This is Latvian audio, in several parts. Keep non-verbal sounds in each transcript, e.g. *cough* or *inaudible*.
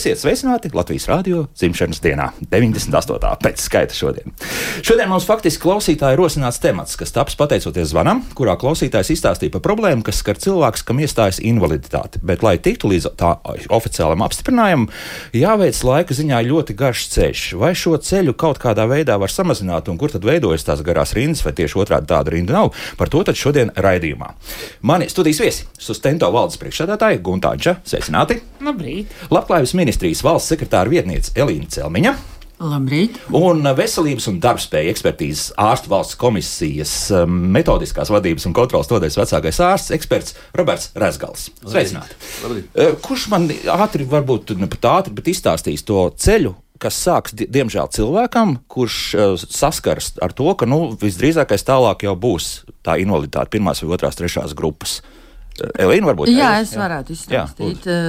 Esiet sveicināti Latvijas Rādio dzimšanas dienā, 98. pēc skaita šodien. Šodien mums faktiski klausītāji rosināts temats, kas taps pateicoties zvanam, kurā klausītājs izstāstīja par problēmu, kas skar cilvēks, kam iestājas invaliditāte. Bet, lai tiktu līdz tā oficiālam apstiprinājumam, jāveic laika ziņā ļoti garš ceļš. Vai šo ceļu kaut kādā veidā var samazināt, un kur tad veidojas tās garās rindas, vai tieši otrādi tāda rinda nav, par to tad šodien raidījumā. Mani studijas viesi - Sustento valdes priekšsēdētāja Guntāģa. Sveicināti! Labrīt! Labklājības Veselības ministrijas valsts sekretāra vietniece Elīna Celmiņa. Labrīt. Un veselības un darbspēja ekspertīzes ārstu valsts komisijas um, metodiskās vadības un kontrolas nodaļas vecākais ārsts, eksperts Roberts Rezgals. Sveicināti! Labrīt. Uh, kurš man ātri, varbūt ne pat ātri, bet izstāstīs to ceļu, kas sāks, diemžēl, cilvēkam, kurš uh, saskars ar to, ka nu, visdrīzākais tālāk jau būs tā invaliditāte pirmās vai otrās, trešās grupas. Uh, Elīna, varbūt? Jā, jā, es varētu izstāstīt. Jā,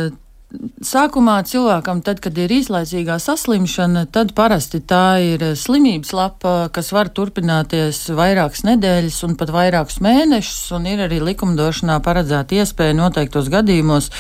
Sākumā cilvēkam, tad, kad ir īslaicīgā saslimšana, tad parasti tā ir slimības lapa, kas var turpināties vairākas nedēļas un pat vairākus mēnešus, un ir arī likumdošanā paredzēta iespēja noteiktos gadījumos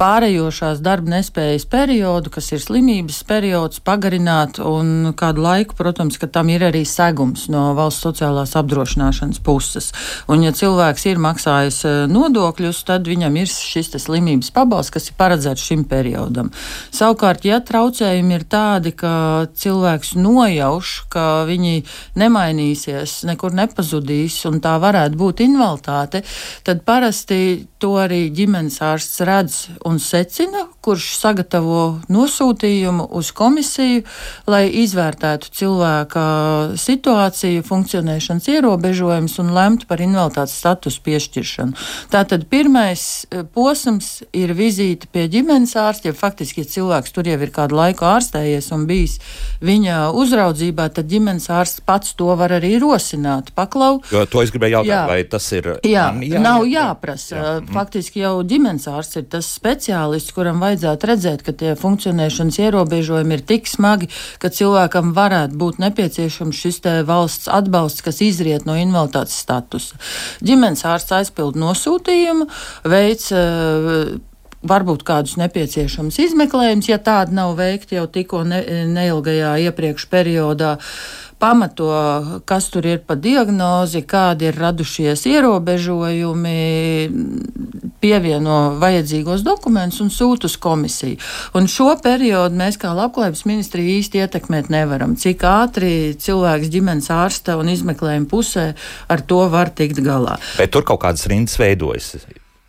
pārējošās darba nespējas periodu, kas ir slimības periods, pagarināt, un kādu laiku, protams, ka tam ir arī segums no valsts sociālās apdrošināšanas puses. Un, ja cilvēks ir maksājis eh, nodokļus, tad viņam ir šis slimības pabalsts, kas ir paredzēts šim periodam. Savukārt, ja traucējumi ir tādi, ka cilvēks nojauš, ka viņi nemainīsies, nekur nepazudīs, un tā varētu būt invaliditāte, tad parasti to arī ģimenes ārsts redz un secina, kurš sagatavo nosūtījumu uz komisiju, lai izvērtētu cilvēka situāciju, funkcionēšanas ierobežojumus un lemtu par invaliditātes statusu piešķiršanu. Tātad pirmais eh, posms ir vizīte pie ģimenes ārsta, ja faktiski, ja cilvēks tur jau ir kādu laiku ārstējies un bijis viņa uzraudzībā, tad ģimenes ārsts pats to var arī rosināt. Paklau. Jo to es gribēju jautāt, jā. vai tas ir. Jā, jā nav jāprasa. Jā. Faktiski jau ģimenes ārsts ir tas speciālists, kuram vajadzētu redzēt, ka tie funkcionēšanas ierobežojumi ir tik smagi, ka cilvēkam varētu būt nepieciešams šis valsts atbalsts, kas izriet no invaliditātes statusa. Ģimenes ārsts aizpild nosūtījumu, veids uh, varbūt kādus nepieciešamus izmeklējumus, ja tādi nav veikti jau tikko ne, neilgajā iepriekš periodā. Pamato, kas tur ir pa diagnozi, kādi ir radušies ierobežojumi, pievieno vajadzīgos dokumentus un sūta uz komisiju. Un šo periodu mēs kā labklājības ministrija īsti ietekmēt nevaram. Cik ātri cilvēks ģimenes ārsta un izmeklējuma pusē ar to var tikt galā. Bet tur kaut kādas rindas veidojas.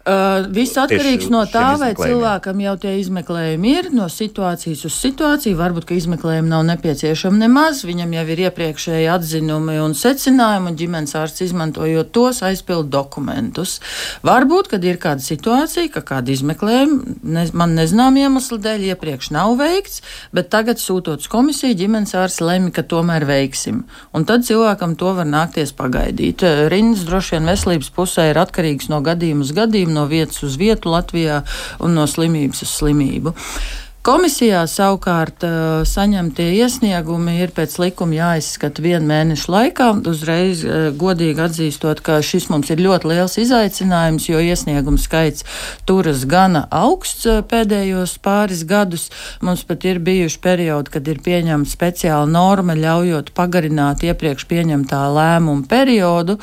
Uh, viss atkarīgs no tā, vai cilvēkam jau tie izmeklējumi ir, no situācijas uz situāciju. Varbūt, ka izmeklējumi nav nepieciešami nemaz, viņam jau ir iepriekšēji atzinumi un secinājumi, un ģimenes ārsts izmantojot tos aizpild dokumentus. Varbūt, kad ir kāda situācija, ka kāda izmeklējuma ne, man nezinām iemeslu dēļ iepriekš nav veikts, bet tagad sūtot uz komisiju, ģimenes ārsts lemj, ka tomēr veiksim. Un tad cilvēkam to var nākties pagaidīt. Rindas droši vien veselības pusē ir atkarīgs no gadījuma uz gadījumu no vietas uz vietu Latvijā un no slimības uz slimību. Komisijā savukārt saņemtie iesniegumi ir pēc likuma jāizskata vienu mēnešu laikā. Uzreiz godīgi atzīstot, ka šis mums ir ļoti liels izaicinājums, jo iesniegumu skaits turas gana augsts pēdējos pāris gadus. Mums pat ir bijuši periodi, kad ir pieņemta speciāla norma, ļaujot pagarināt iepriekš pieņemtā lēmuma periodu,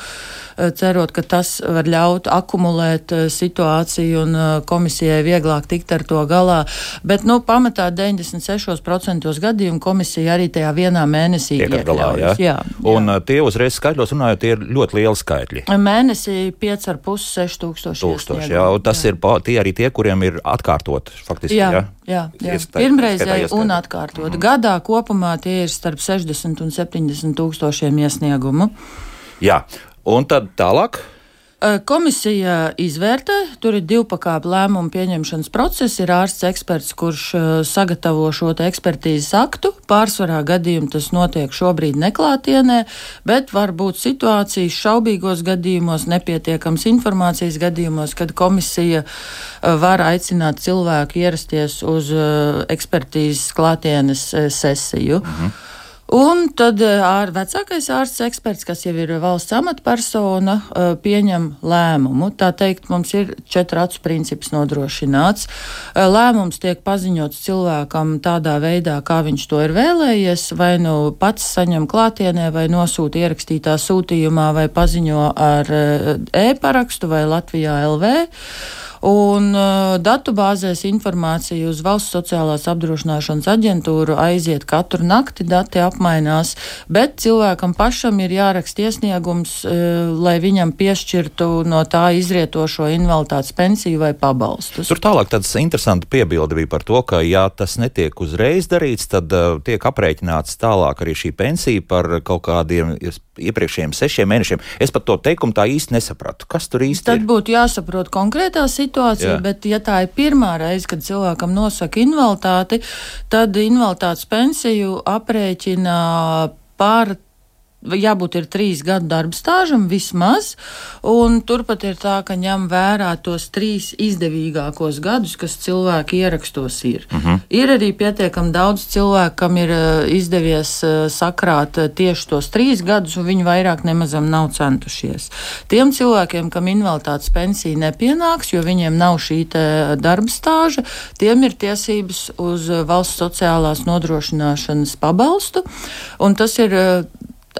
cerot, ka tas var ļaut akumulēt situāciju un komisijai vieglāk tikt ar to galā. Bet, nu, pamatā 96% gadījumu komisija arī tajā vienā mēnesī iekļaujas. Jā, jā. Un jā. tie uzreiz skaitļos runājot, tie ir ļoti lieli skaitļi. Mēnesī 5,5-6 tūkstoši. tūkstoši jā, un tas jā. ir tie arī tie, kuriem ir atkārtot faktiski. Jā, jā. Jā, jā. pirmreizēji un atkārtot. Mm. Gadā kopumā tie ir starp 60 un 70 tūkstošiem iesniegumu. Jā, un tad tālāk. Komisija izvērtē, tur ir divu pakāpju lēmumu pieņemšanas process. Ir ārsts eksperts, kurš sagatavo šo ekspertīzes aktu. Pārsvarā gadījumu tas notiek šobrīd neklātienē, bet var būt situācijas šaubīgos gadījumos, nepietiekams informācijas gadījumos, kad komisija var aicināt cilvēku ierasties uz ekspertīzes klātienes sesiju. Mhm. Un tad ar vecākais ārsts eksperts, kas jau ir valsts amatpersona, pieņem lēmumu. Tā teikt, mums ir četru acu princips nodrošināts. Lēmums tiek paziņots cilvēkam tādā veidā, kā viņš to ir vēlējies, vai nu pats saņem klātienē, vai nosūta ierakstītā sūtījumā, vai paziņo ar e-parakstu vai Latvijā LV. Un uh, datubāzēs informācija uz valsts sociālās apdrošināšanas aģentūru aiziet katru nakti, dati apmainās, bet cilvēkam pašam ir jāraksta iesniegums, uh, lai viņam piešķirtu no tā izrietošo invaliditātes pensiju vai pabalstus. Tur tālāk tāds interesants piebildi bija par to, ka, ja tas netiek uzreiz darīts, tad uh, tiek aprēķināts tālāk arī šī pensija par kaut kādiem iepriekšējiem sešiem mēnešiem. Es pat to teikumu tā īsti nesapratu. Kas tur īsti Tad ir? Tad būtu jāsaprot konkrētā situācija, Jā. bet ja tā ir pirmā reize, kad cilvēkam nosaka invaliditāti, tad invaliditātes pensiju aprēķina par jābūt ir trīs gadu darba stāžam vismaz, un turpat ir tā, ka ņem vērā tos trīs izdevīgākos gadus, kas cilvēki ierakstos ir. Uh mhm. -huh. Ir arī pietiekami daudz cilvēku, kam ir eh, izdevies eh, sakrāt eh, tieši tos trīs gadus, un viņi vairāk nemazam nav centušies. Tiem cilvēkiem, kam invaliditātes pensija nepienāks, jo viņiem nav šī darba stāža, tiem ir tiesības uz valsts sociālās nodrošināšanas pabalstu, un tas ir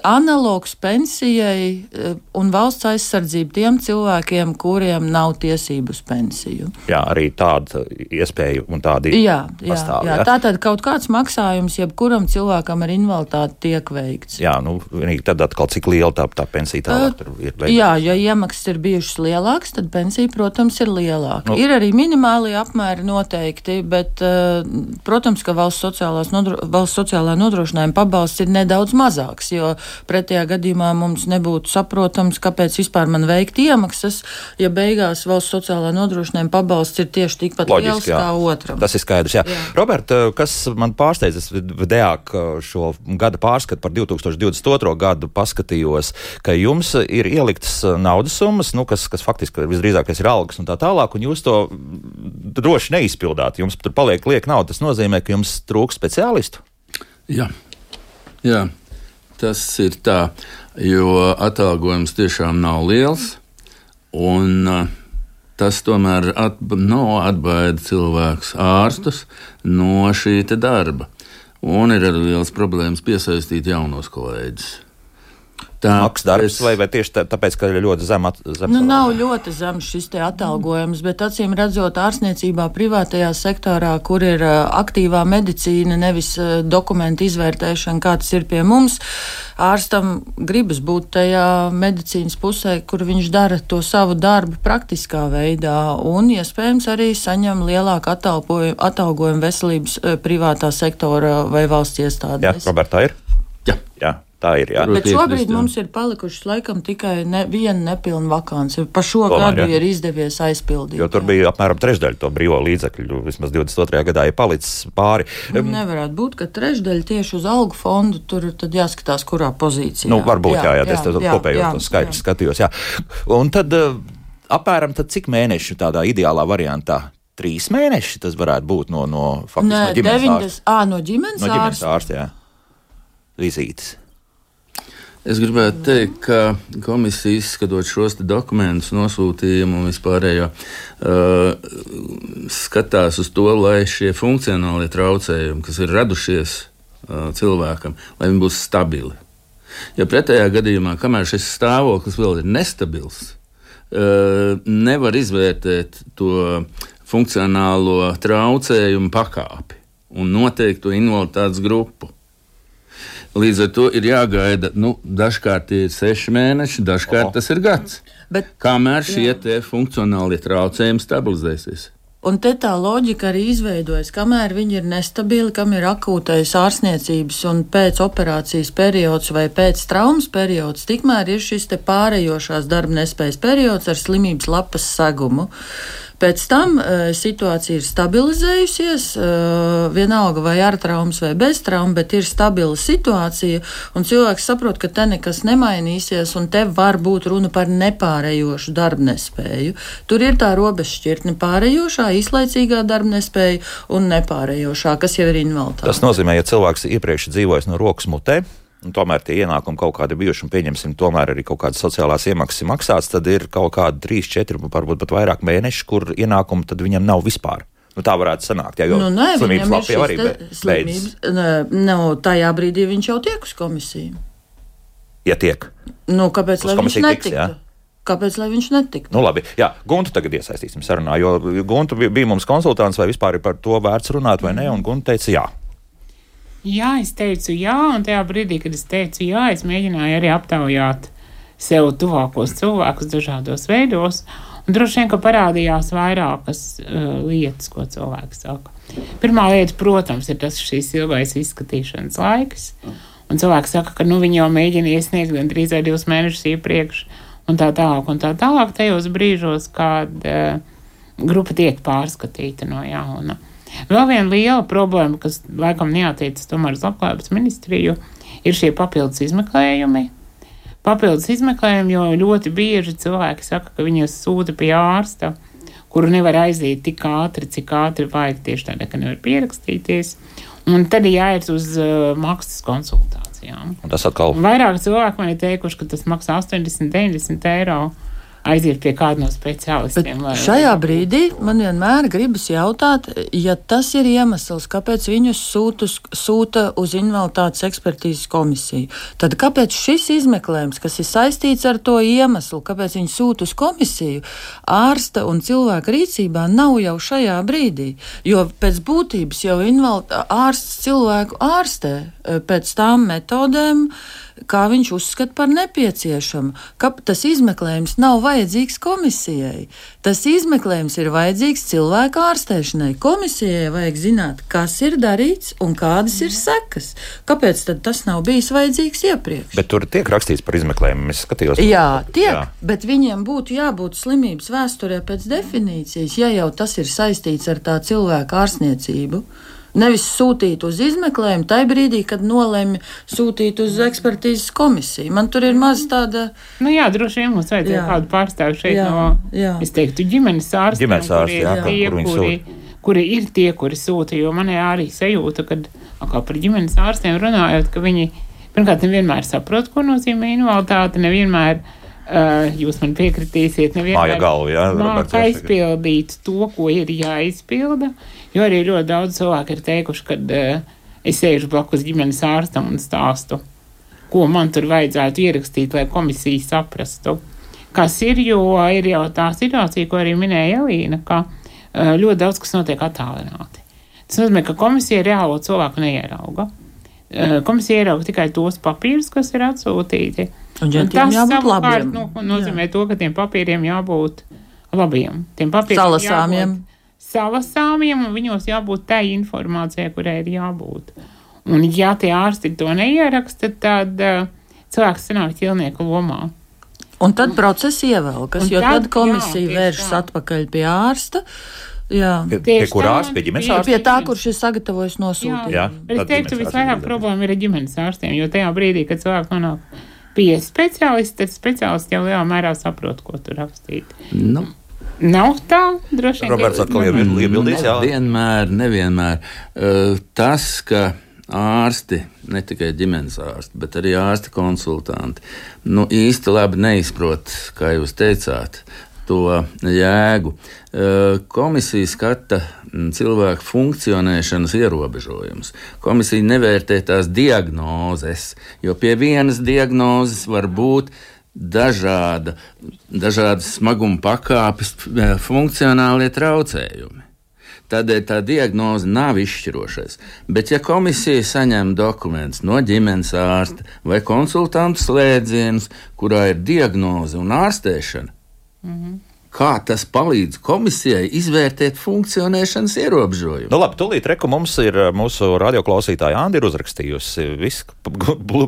analogs pensijai eh, un valsts aizsardzība tiem cilvēkiem, kuriem nav tiesību uz pensiju. Jā, arī tāda iespēja un tāda. Jā, jā, pastāv, jā. jā. tā tad kaut kāds maksājums jebkuram cilvēkam ar invaliditāti tiek veikts. Jā, nu, tad atkal cik liela tā, tā pensija tālāk uh, ir. Veikta. Jā, ja iemaksas ir bijušas lielākas, tad pensija, protams, ir lielāka. Nu, ir arī minimālie apmēri noteikti, bet, uh, protams, ka valsts, nodro, valsts sociālā nodrošinājuma pabalsts ir nedaudz mazāks, jo Pretējā gadījumā mums nebūtu saprotams, kāpēc vispār man veikt iemaksas, ja beigās valsts sociālā nodrošinājuma pabalsts ir tieši tikpat Loģiski, liels jā. kā otram. Tas ir skaidrs. Jā. Jā. Robert, eh, kas man pārsteidz, es vidējāk eh, šo gada pārskatu par 2022. gadu paskatījos, ka jums ir ieliktas eh, naudas summas, nu, kas, kas faktiski visdrīzākais ir algas un tā tālāk, un jūs to droši neizpildāt. Jums tur paliek lieka nauda. Tas nozīmē, ka jums trūks speciālistu. Jā. Jā tas ir tā, jo atalgojums tiešām nav liels. Un, uh, Tas tomēr at, nav atbaida cilvēkus, ārstus no šī darba. Un ir arī liels problēmas piesaistīt jaunos kolēģus tā maksas darbs, vai, vai tieši tā, tāpēc, ka ir ļoti zem atalgojums? Nu, nav ļoti zems šis atalgojums, bet acīm redzot, ārstniecībā, privātajā sektorā, kur ir aktīvā medicīna, nevis dokumentu izvērtēšana, kā tas ir pie mums, ārstam gribas būt tajā medicīnas pusē, kur viņš dara to savu darbu praktiskā veidā un, iespējams, arī saņem lielāku atalgojumu veselības privātā sektora vai valsts iestādēs. Jā, Roberta, ir? Jā. Jā. Tā ir. Jā. Bet šobrīd mums ir palikušas laikam tikai ne, viena nepilna vakance. Pa šo Tomēr, gadu jā. ir izdevies aizpildīt. Jo tur bija apmēram trešdaļa to brīvo līdzekļu. Vismaz 22. gadā ir palicis pāri. Nu, nevarētu būt, ka trešdaļa tieši uz algu fondu tur jāskatās, kurā pozīcijā. Nu, varbūt jā, jā, jā, jā, jā kopējo to skaidrs skatījos. Jā. Un tad uh, apmēram tad cik mēneši tādā ideālā variantā trīs mēneši tas varētu būt no, no, faktiski, Nē, no ģimenes 90, ārsta. À, no ģimenes, no ģimenes ārsta. ārsta jā. Vizītes. Es gribētu teikt, ka komisija izskatot šos dokumentus, nosūtījumu un vispārējo, uh, skatās uz to, lai šie funkcionālie traucējumi, kas ir radušies uh, cilvēkam, lai viņi būs stabili. Jo pretējā gadījumā, kamēr šis stāvoklis vēl ir nestabils, uh, nevar izvērtēt to funkcionālo traucējumu pakāpi un noteikt to invaliditātes grupu. Līdz ar to ir jāgaida, nu, dažkārt ir seši mēneši, dažkārt oh. tas ir gads. Bet, kamēr šie funkcionālie traucējumi stabilizēsies. Un te tā loģika arī izveidojas, kamēr viņi ir nestabili, kam ir akūtais ārstniecības un pēc operācijas periods vai pēc traumas periods, tikmēr ir šis pārējošās darba nespējas periods ar slimības lapas segumu. Pēc tam uh, situācija ir stabilizējusies, uh, vienalga vai ar traumas vai bez traumas, bet ir stabila situācija, un cilvēks saprot, ka te nekas nemainīsies, un te var būt runa par nepārējošu darbnespēju. Tur ir tā robežšķirtne pārējošā, īslaicīgā darbnespēja un nepārējošā, kas jau ir invaliditāte. Tas nozīmē, ja cilvēks iepriekš dzīvojis no rokas mutē, tomēr tie ienākumi kaut kādi bijuši, un pieņemsim, tomēr arī kaut kādas sociālās iemaksas maksāts, tad ir kaut kādi 3, 4, varbūt pat vairāk mēneši, kur ienākumi tad viņam nav vispār. Nu, tā varētu sanākt. Jā, jo nu, nē, slimības lapā jau arī beidzas. Nu, tajā brīdī viņš jau tiek uz komisiju. Ja tiek. Nu, kāpēc lai viņš netiktu? Kāpēc lai viņš netiktu? Nu, labi, jā, Guntu tagad iesaistīsim sarunā, jo Guntu bija mums konsultants, vai vispār ir par to vērts runāt vai nē, un Gunta teica jā. Jā, es teicu jā, un tajā brīdī, kad es teicu jā, es mēģināju arī aptaujāt sev tuvākos cilvēkus dažādos veidos. Un droši vien, ka parādījās vairākas uh, lietas, ko cilvēki saka. Pirmā lieta, protams, ir tas šīs ilgais izskatīšanas laiks. Un cilvēki saka, ka nu, viņi jau mēģina iesniegt gan trīs vai divus mēnešus iepriekš, un tā tālāk, un tā tālāk, tajos brīžos, kad uh, grupa tiek pārskatīta no jauna. Uh, Vēl viena liela problēma, kas laikam neatiecas tomēr uz labklājības ministriju, ir šie papildus izmeklējumi. Papildus izmeklējumi, jo ļoti bieži cilvēki saka, ka viņus sūta pie ārsta, kuru nevar aiziet tik ātri, cik ātri vajag tieši tādēļ, ka nevar pierakstīties. Un tad ir jāiet uz uh, maksas konsultācijām. Un tas atkal. Vairāk cilvēki man ir teikuši, ka tas maksā 80, 90 eiro aiziet pie kāda no speciālistiem. Lai... Šajā brīdī man vienmēr gribas jautāt, ja tas ir iemesls, kāpēc viņus sūta, sūta uz invaliditātes ekspertīzes komisiju, tad kāpēc šis izmeklējums, kas ir saistīts ar to iemeslu, kāpēc viņi sūta uz komisiju, ārsta un cilvēka rīcībā nav jau šajā brīdī? Jo pēc būtības jau ārsts cilvēku ārstē eh, pēc tām metodēm, kā viņš uzskata par nepieciešamu. Ka tas izmeklējums nav vajadzīgs komisijai. Tas izmeklējums ir vajadzīgs cilvēku ārstēšanai. Komisijai vajag zināt, kas ir darīts un kādas ir sekas. Kāpēc tas nav bijis vajadzīgs iepriekš? Bet tur tiek rakstīts par izmeklējumu. Es skatījos, jā, tiek, jā. bet viņiem būtu jābūt slimības vēsturē pēc definīcijas, ja jau tas ir saistīts ar tā cilvēka ārstniecību. Nevis sūtīt uz izmeklējumu, tajā brīdī, kad nolēma sūtīt uz ekspertīzes komisiju. Man tur ir maz tāda. Nu, jā, droši vien mums vajadzēja jā. kādu pārstāvu šeit jā, no, jā. es teiktu, ģimenes ārstiem. Ģimenes ārsti, jā, tie, kur kuri, kuri ir tie, kuri sūta, jo man ir arī sajūta, kad kā par ģimenes ārstiem runājot, ka viņi pirmkārt nevienmēr saprot, ko nozīmē invaliditāte, nevienmēr. Uh, jūs man piekritīsiet, nevienmēr māk aizpildīt to, ko ir jāizpilda. Jo arī ļoti daudz cilvēku ir teikuši, ka uh, es sēžu blakus ģimenes ārstam un stāstu, ko man tur vajadzētu ierakstīt, lai komisija saprastu, kas ir, jo ir jau tā situācija, ko arī minēja Elīna, ka uh, ļoti daudz kas notiek attālināti. Tas nozīmē, ka komisija reālo cilvēku neierauga. Uh, komisija ierauga tikai tos papīrus, kas ir atsūtīti. Un, ja un tas savukārt nu, nozīmē Jā. to, ka tiem papīriem jābūt labiem. Tiem papīriem Salasāmiem. Jābūt, salasāmiem, un viņos jābūt tai informācijai, kurai ir jābūt. Un, ja tie ārsti to neieraksta, tad uh, cilvēks sanāk ķilnieku lomā. Un tad process ievelkas, jo tad, tad komisija jā, vēršas tā. atpakaļ pie ārsta. Jā, pie, pie kur ārsta, pie ģimenes ārsta? Pie tā, kurš ir sagatavojis nosūtīt. Jā, jā es teiktu, visvairāk problēma ir ar ģimenes ārstiem, jo tajā brīdī, kad cilvēks nonāk pie speciālista, tad speciālists jau lielā mērā saprot, ko tur rakstīt. Nu. Nav tā, droši vien. Roberts atkal ir iebildījis. Nevienmēr, nevienmēr. Uh, tas, ka ārsti, ne tikai ģimenes ārsti, bet arī ārsti konsultanti, nu īsti labi neizprot, kā jūs teicāt, to jēgu. Uh, komisija skata cilvēku funkcionēšanas ierobežojumus. Komisija nevērtē tās diagnozes, jo pie vienas diagnozes var būt dažāda, dažādas smaguma pakāpes, eh, funkcionālie traucējumi. Tādēļ tā diagnoze nav izšķirošais. Bet, ja komisija saņem dokumentus no ģimenes ārsta vai konsultantu slēdzienus, kurā ir diagnoze un ārstēšana, -hmm. kā tas palīdz komisijai izvērtēt funkcionēšanas ierobežojumu. Nu, labi, tūlīt reku mums ir mūsu radioklausītāja Andi ir uzrakstījusi visu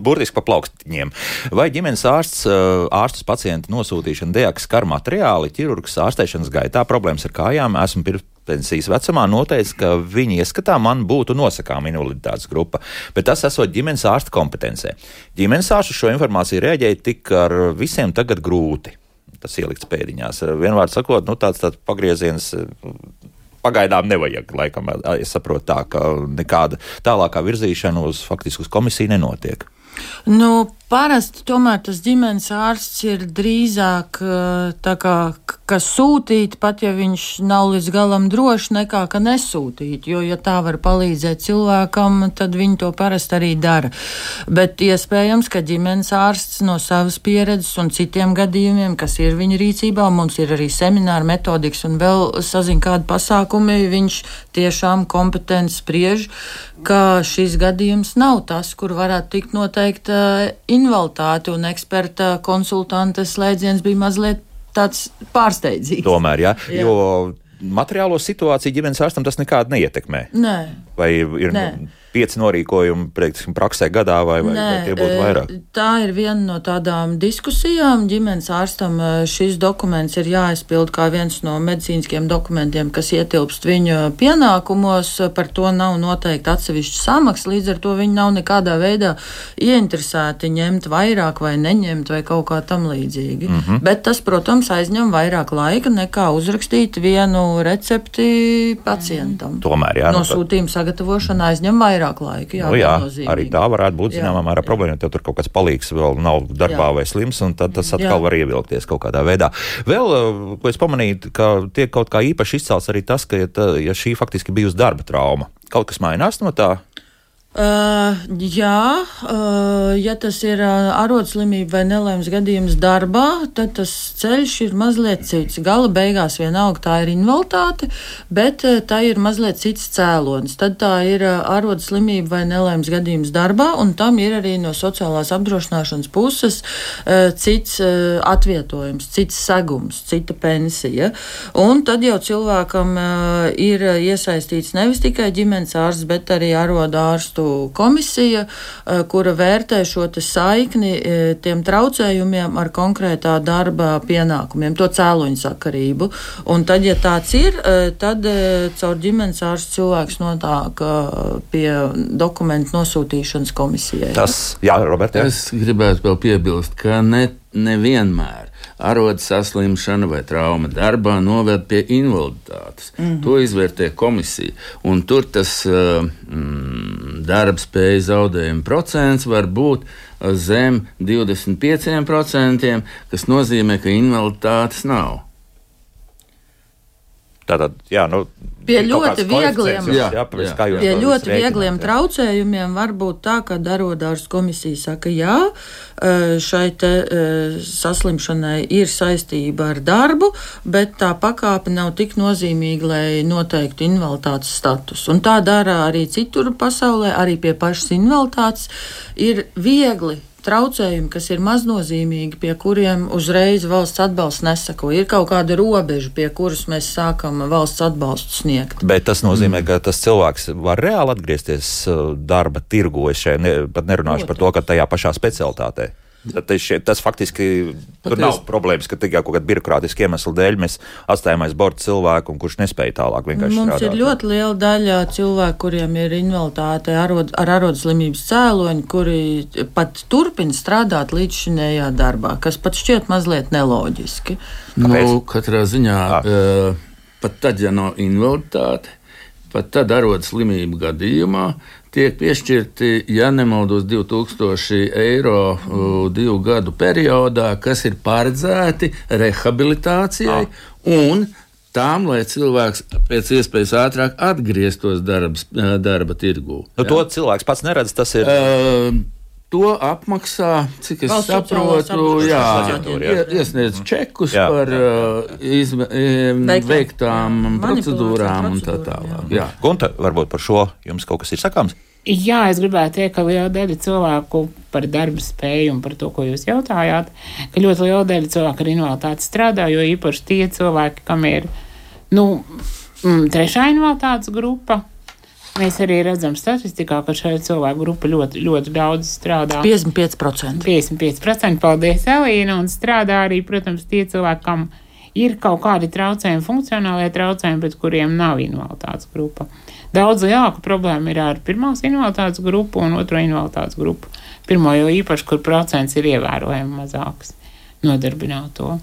burtiski pa plaukstiņiem. Vai ģimenes ārsts, ārstus pacientu nosūtīšana deaks kar materiāli, ķirurgs ārstēšanas gaitā problēmas ar kājām, esmu pirms pensijas vecumā noteica, ka viņa ieskatā man būtu nosakāma invaliditātes grupa, bet tas esot ģimenes ārsta kompetencē. Ģimenes ārsts šo informāciju rēģēja tik ar visiem tagad grūti tas ielikts pēdiņās. Vienmēr sakot, nu, tāds, tāds pagrieziens. Pagaidām nevajag, laikam, es saprotu tā, ka nekāda tālākā virzīšana uz faktiski uz komisiju nenotiek. Nu, parasti tomēr tas ģimenes ārsts ir drīzāk kā, ka sūtīt, pat ja viņš nav līdz galam drošs, nekā ka nesūtīt. Jo, ja tā var palīdzēt cilvēkam, tad viņi to parasti arī dara. Bet iespējams, ka ģimenes ārsts no savas pieredzes un citiem gadījumiem, kas ir viņa rīcībā, mums ir arī semināri, metodikas un vēl sazina kādi pasākumi, viņš tiešām kompetenti spriež, ka šis gadījums nav tas, kur varētu tikt noteikta invaliditāte un eksperta konsultanta slēdziens bija mazliet tāds pārsteidzīgs. Tomēr, jā, jā. jo materiālo situāciju ģimenes ārstam tas nekādi neietekmē. Nē. Vai ir? Nē. Nu, pieci norīkojumi teiksim, praksē gadā, vai, vai, Nē, vai tie būtu vairāk? Tā ir viena no tādām diskusijām. Ģimenes ārstam šis dokuments ir jāizpild kā viens no medicīniskiem dokumentiem, kas ietilpst viņa pienākumos. Par to nav noteikti atsevišķa samaksa, līdz ar to viņi nav nekādā veidā ieinteresēti ņemt vairāk vai neņemt vai kaut kā tam līdzīgi. Mm -hmm. Bet tas, protams, aizņem vairāk laika nekā uzrakstīt vienu recepti pacientam. Tomēr, jā. Nosūtījuma sagatavošana aizņem vairāk vairāk laika. Jā, nu, jā arī tā varētu būt zināmā mērā problēma, ja tev tur kaut kāds palīgs vēl nav darbā jā. vai slims, un tad tas atkal jā. var ievilkties kaut kādā veidā. Vēl, eh, ko es pamanīju, ka tiek kaut kā īpaši izcelts arī tas, ka ja, tā, ja šī faktiski bijusi darba trauma, kaut kas mainās no tā. Uh, jā, uh, ja tas ir uh, arodslimība vai nelēms gadījums darbā, tad tas ceļš ir mazliet cits. Gala beigās vienalga tā ir invaliditāte, bet uh, tā ir mazliet cits cēlonis. Tad tā ir uh, arodslimība vai nelēms gadījums darbā, un tam ir arī no sociālās apdrošināšanas puses uh, cits uh, atvietojums, cits segums, cita pensija. Un tad jau cilvēkam uh, ir iesaistīts nevis tikai ģimenes ārsts, bet arī arodārstu komisija, eh, kura vērtē šo saikni eh, tiem traucējumiem ar konkrētā darba pienākumiem, to cēloņu sakarību. Un tad, ja tāds ir, eh, tad caur ģimenes ārstu cilvēks nonāk pie dokumentu nosūtīšanas komisijai. Tas, jā, Robert, jā. Es gribētu vēl piebilst, ka ne, nevienmēr arodas saslimšana vai trauma darbā noved pie invaliditātes. Mm -hmm. To izvērtē komisija. Un tur tas uh, mm, darbspējas zaudējuma procents var būt zem 25%, kas nozīmē, ka invaliditātes nav. Tātad, jā, nu, Pie ļoti viegliem, jā, jā, pie ļoti viegliem traucējumiem var būt tā, ka darodārs komisija saka, jā, šai te saslimšanai ir saistība ar darbu, bet tā pakāpe nav tik nozīmīga, lai noteiktu invaliditātes status. Un tā dara arī citur pasaulē, arī pie pašas invaliditātes. Ir viegli traucējumi, kas ir maznozīmīgi, pie kuriem uzreiz valsts atbalsts nesako. Ir kaut kāda robeža, pie kuras mēs sākam valsts atbalstu sniegt. Bet tas nozīmē, mm. ka tas cilvēks var reāli atgriezties uh, darba šeit ne, pat nerunāšu Protams. par to, ka tajā pašā specialitātē. Tas, šie, tas faktiski Paties. tur nav problēmas, ka tikai kaut kāda birokrātiska iemesla dēļ mēs atstājam aiz borta cilvēku, kurš nespēja tālāk vienkārši Mums strādāt. ir ļoti liela daļa cilvēku, kuriem ir invaliditāte arod, ar arodslimības cēloņu, kuri pat turpina strādāt līdz šinējā darbā, kas pat šķiet mazliet neloģiski. Kāpēc? Nu, katrā ziņā, uh, pat tad, ja nav invaliditāte, pat tad arodslimību gadījumā tiek piešķirti, ja nemaldos, 2000 eiro divu gadu periodā, kas ir paredzēti rehabilitācijai ah. un tām, lai cilvēks pēc iespējas ātrāk atgrieztos darbs, darba tirgū. Nu? To cilvēks pats neredz. Tas ir. Uh, To apmaksā, cik es Valsts saprotu, jā, iesniedz čekus Jā. par uh, izme, em, Veiktām, veiktām jā, procedūrām un tā tālāk. jā. Jā. Gunta, varbūt par šo jums kaut kas ir sakāms? Jā, es gribētu teikt, ka liela daļa cilvēku par darba spēju un par to, ko jūs jautājāt, ka ļoti liela daļa cilvēku ar invaliditāti strādā, jo īpaši tie cilvēki, kam ir nu, mm, trešā invaliditātes grupa. Mēs arī redzam statistikā, ka šai cilvēku grupa ļoti, ļoti daudz strādā. 55%. 55% paldies, Elīna, un strādā arī, protams, tie cilvēki, kam ir kaut kādi traucējumi, funkcionālie traucējumi, bet kuriem nav invaliditātes grupa. Daudz lielāka problēma ir ar pirmās invaliditātes grupu un otro invaliditātes grupu. Pirmo jau īpaši, kur procents ir ievērojami mazāks nodarbināto.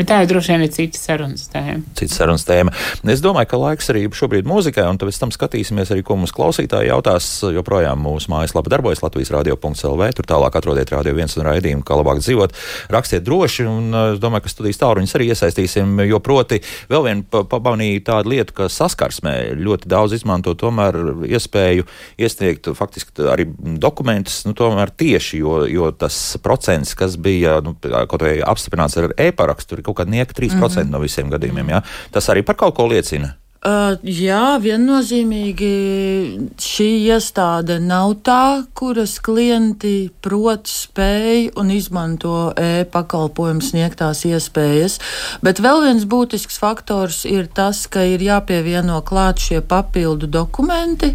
Bet tā jau droši vien ir cita sarunas tēma. cits sarunas tēma. Es domāju, ka laiks arī šobrīd mūzikai, un pēc tam skatīsimies arī, ko mums klausītāji jautās. Joprojām mūsu mājaslapa darbojas Latvijas radio.clv. Tur tālāk atrodiet radio viens un raidījumu, kā labāk dzīvot. Rakstiet droši, un uh, es domāju, ka studijas tāluņus arī iesaistīsim, jo proti vēl vien pa- pamanīju tādu lietu, ka saskarsmē ļoti daudz izmanto tomēr iespēju iesniegt faktiski arī dokumentus, nu tomēr tieši, jo, jo tas procents, kas bija nu, kaut vai apstiprināts ar e-parakstu, kaut kāda nieka 3% mm -hmm. no visiem gadījumiem. Ja? Tas arī par kaut ko liecina. Uh, jā, viennozīmīgi šī iestāde nav tā, kuras klienti prot, spēj un izmanto e-pakalpojumu sniegtās iespējas. Bet vēl viens būtisks faktors ir tas, ka ir jāpievieno klāt šie papildu dokumenti,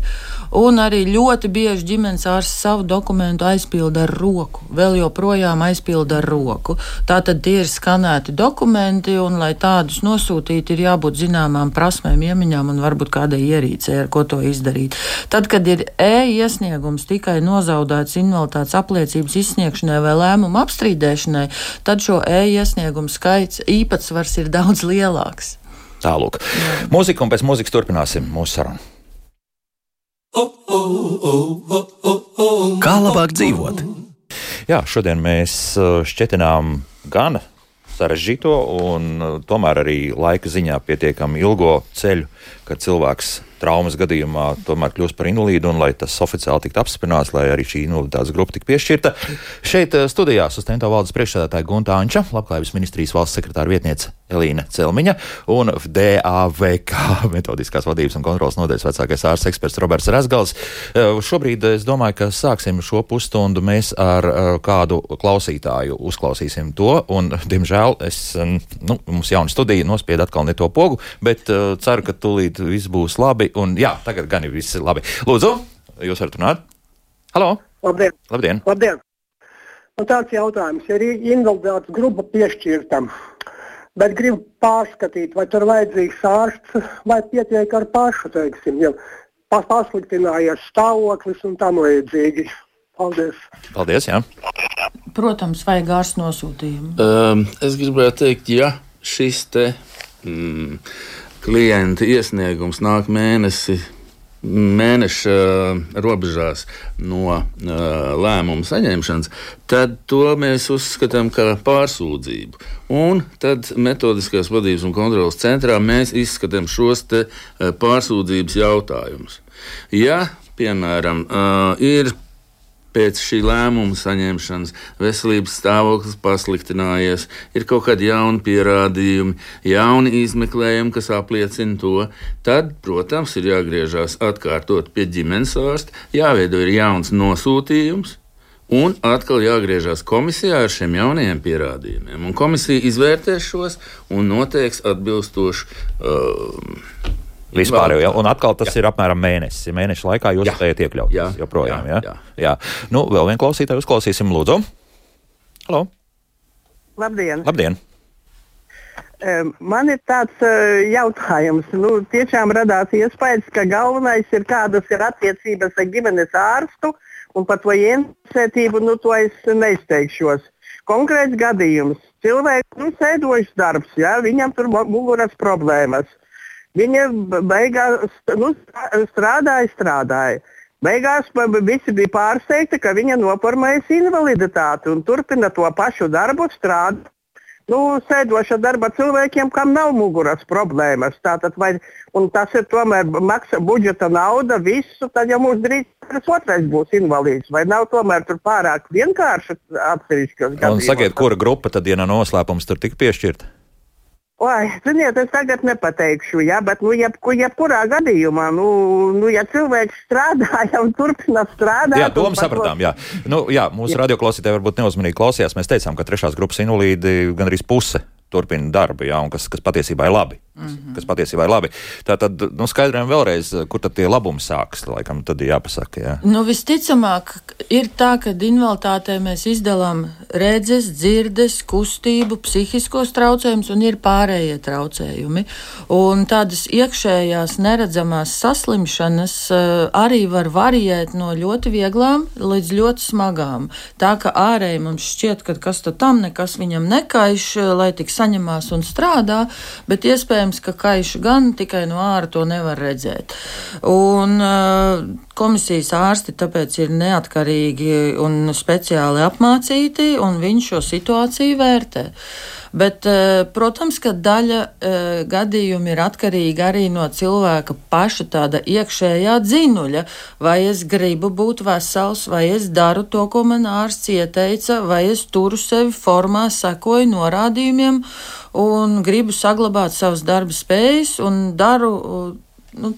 un arī ļoti bieži ģimenes ārsts savu dokumentu aizpilda ar roku. Vēl joprojām aizpilda ar roku. Tātad tie ir skanēti dokumenti, un lai tādus nosūtītu, ir jābūt zināmām prasmēm, iemaņām un varbūt kādai ierīcei, ar ko to izdarīt. Tad, kad ir e-iesniegums tikai nozaudēts invaliditātes apliecības izsniegšanai vai lēmumu apstrīdēšanai, tad šo e-iesniegumu skaits īpatsvars ir daudz lielāks. Tālāk. Mūzika un pēc mūzikas turpināsim mūsu sarunu. Kā labāk dzīvot? Jā, šodien mēs uh, šķietinām gan sarežģīto, un uh, tomēr arī laika ziņā pietiekami ilgo ceļu, kad cilvēks traumas gadījumā tomēr kļūst par invalīdu, un lai tas oficiāli tiktu apstiprināts, lai arī šī invaliditātes grupa tiktu piešķirta. Šeit uh, studijās uz Tento valdes priekšsēdētāja Gunta Anča, Labklājības ministrijas valsts sekretāra vietniece Elīna Celmiņa un DAVK *laughs* metodiskās vadības un kontrolas nodaļas vecākais ārsts eksperts Roberts Rasgals. Uh, Šobrīd es domāju, ka sāksim šo pusstundu mēs ar uh, kādu klausītāju uzklausīsim to, un, *laughs* diemžēl, es, um, nu, mums jauna studija nospied atkal ne to pogu, bet ceru, ka tūlīt viss būs labi, un jā, tagad gan ir viss labi. Lūdzu, jūs varat runāt? Halo! Labdien! Labdien! Labdien. Man tāds jautājums, ja ir invaliditātes grupa piešķirta, bet gribu pārskatīt, vai tur vajadzīgs ārsts vai pietiek ar pašu, teiksim, ja pas- pasliktinājies stāvoklis un tam līdzīgi. Paldies! Paldies! Jā. Protams, vajag ārsts nosūtījumu. Um, es gribētu teikt, ja šis te mm, klienta iesniegums nāk mēnesi. Mēneša uh, robežās no uh, lēmuma saņemšanas, tad to mēs uzskatām par pārsūdzību. Un tad metodiskās vadības un kontrolas centrā mēs izskatām šos te, uh, pārsūdzības jautājumus. Ja, piemēram, ir pēc šī lēmuma saņemšanas veselības stāvoklis pasliktinājies, ir kaut kādi jauni pierādījumi, jauni izmeklējumi, kas apliecina to, tad, protams, ir jāgriežas atkārtot pie ģimenes ārsta, jāveido ir jauns nosūtījums. Un atkal jāgriežas komisijā ar šiem jaunajiem pierādījumiem. Un komisija izvērtēs šos un noteiks atbilstošu uh, Vispār jau, ja? un atkal tas jā. ir apmēram mēnesis. Mēneša laikā jūs Jā. spējat iekļaut Jā. joprojām. Jā. Jā, jā. Nu, vēl vienu klausītāju uzklausīsim, lūdzu. Halo! Labdien! Labdien! Man ir tāds eh, jautājums. Nu, tiešām radās iespējas, ka galvenais ir kādas ir attiecības ar ģimenes ārstu, un par to ieinteresētību nu, to es neizteikšos. Konkrēts gadījums. Cilvēks nu, sēdošs darbs, ja? viņam tur mu- muguras problēmas. Viņa beigās nu, strā- strādāja, strādāja. Beigās visi bija pārsteigti, ka viņa noformējas invaliditāti un turpina to pašu darbu strādāt nu, sēdoša darba cilvēkiem, kam nav muguras problēmas. Tātad, vai, tas ir tomēr maksa budžeta nauda, visu, tad jau mums drīz tas otrais būs invalīds. Vai nav tomēr tur pārāk vienkārši atsevišķos gadījumos? Sakiet, kura grupa tad, ja nav noslēpums, tur tika piešķirta? Oi, ziniet, es tagad nepateikšu, ja, bet nu, jebku, jebkurā gadījumā, nu, nu, ja cilvēks strādā *laughs* un turpina strādāt. Jā, domu sapratām. Jā. Nu, jā, mūsu radioklausītāji varbūt neuzmanīgi klausījās. Mēs teicām, ka trešās grupas invalīdi gan arī puse turpina darbu, jā, un kas, kas patiesībā ir labi. Mm -hmm. Kas patiesībā ir labi. Tā tad nu, skaidrojam vēlreiz, kur tad tie labumi sākas. Laikam tad ir jāpasaka. Jā. Nu, visticamāk, ir tā, ka invaliditātē mēs izdalām redzes, dzirdes, kustību, psihiskos traucējumus un ir pārējie traucējumi. Un tādas iekšējās neredzamās saslimšanas uh, arī var variēt no ļoti vieglām līdz ļoti smagām. Tā ka ārēji mums šķiet, ka kas tam nekas viņam nekaiš, lai tik saņemās un strādā, bet iespējams iespējams, ka kaišu gan tikai no ārā to nevar redzēt. Un uh, komisijas ārsti tāpēc ir neatkarīgi un speciāli apmācīti, un viņi šo situāciju vērtē. Bet, uh, protams, ka daļa uh, gadījumu ir atkarīga arī no cilvēka paša tāda iekšējā dzinuļa. Vai es gribu būt vesels, vai es daru to, ko man ārsts ieteica, vai es turu sevi formā, sekoju norādījumiem un gribu saglabāt savas darba spējas un daru. Nu,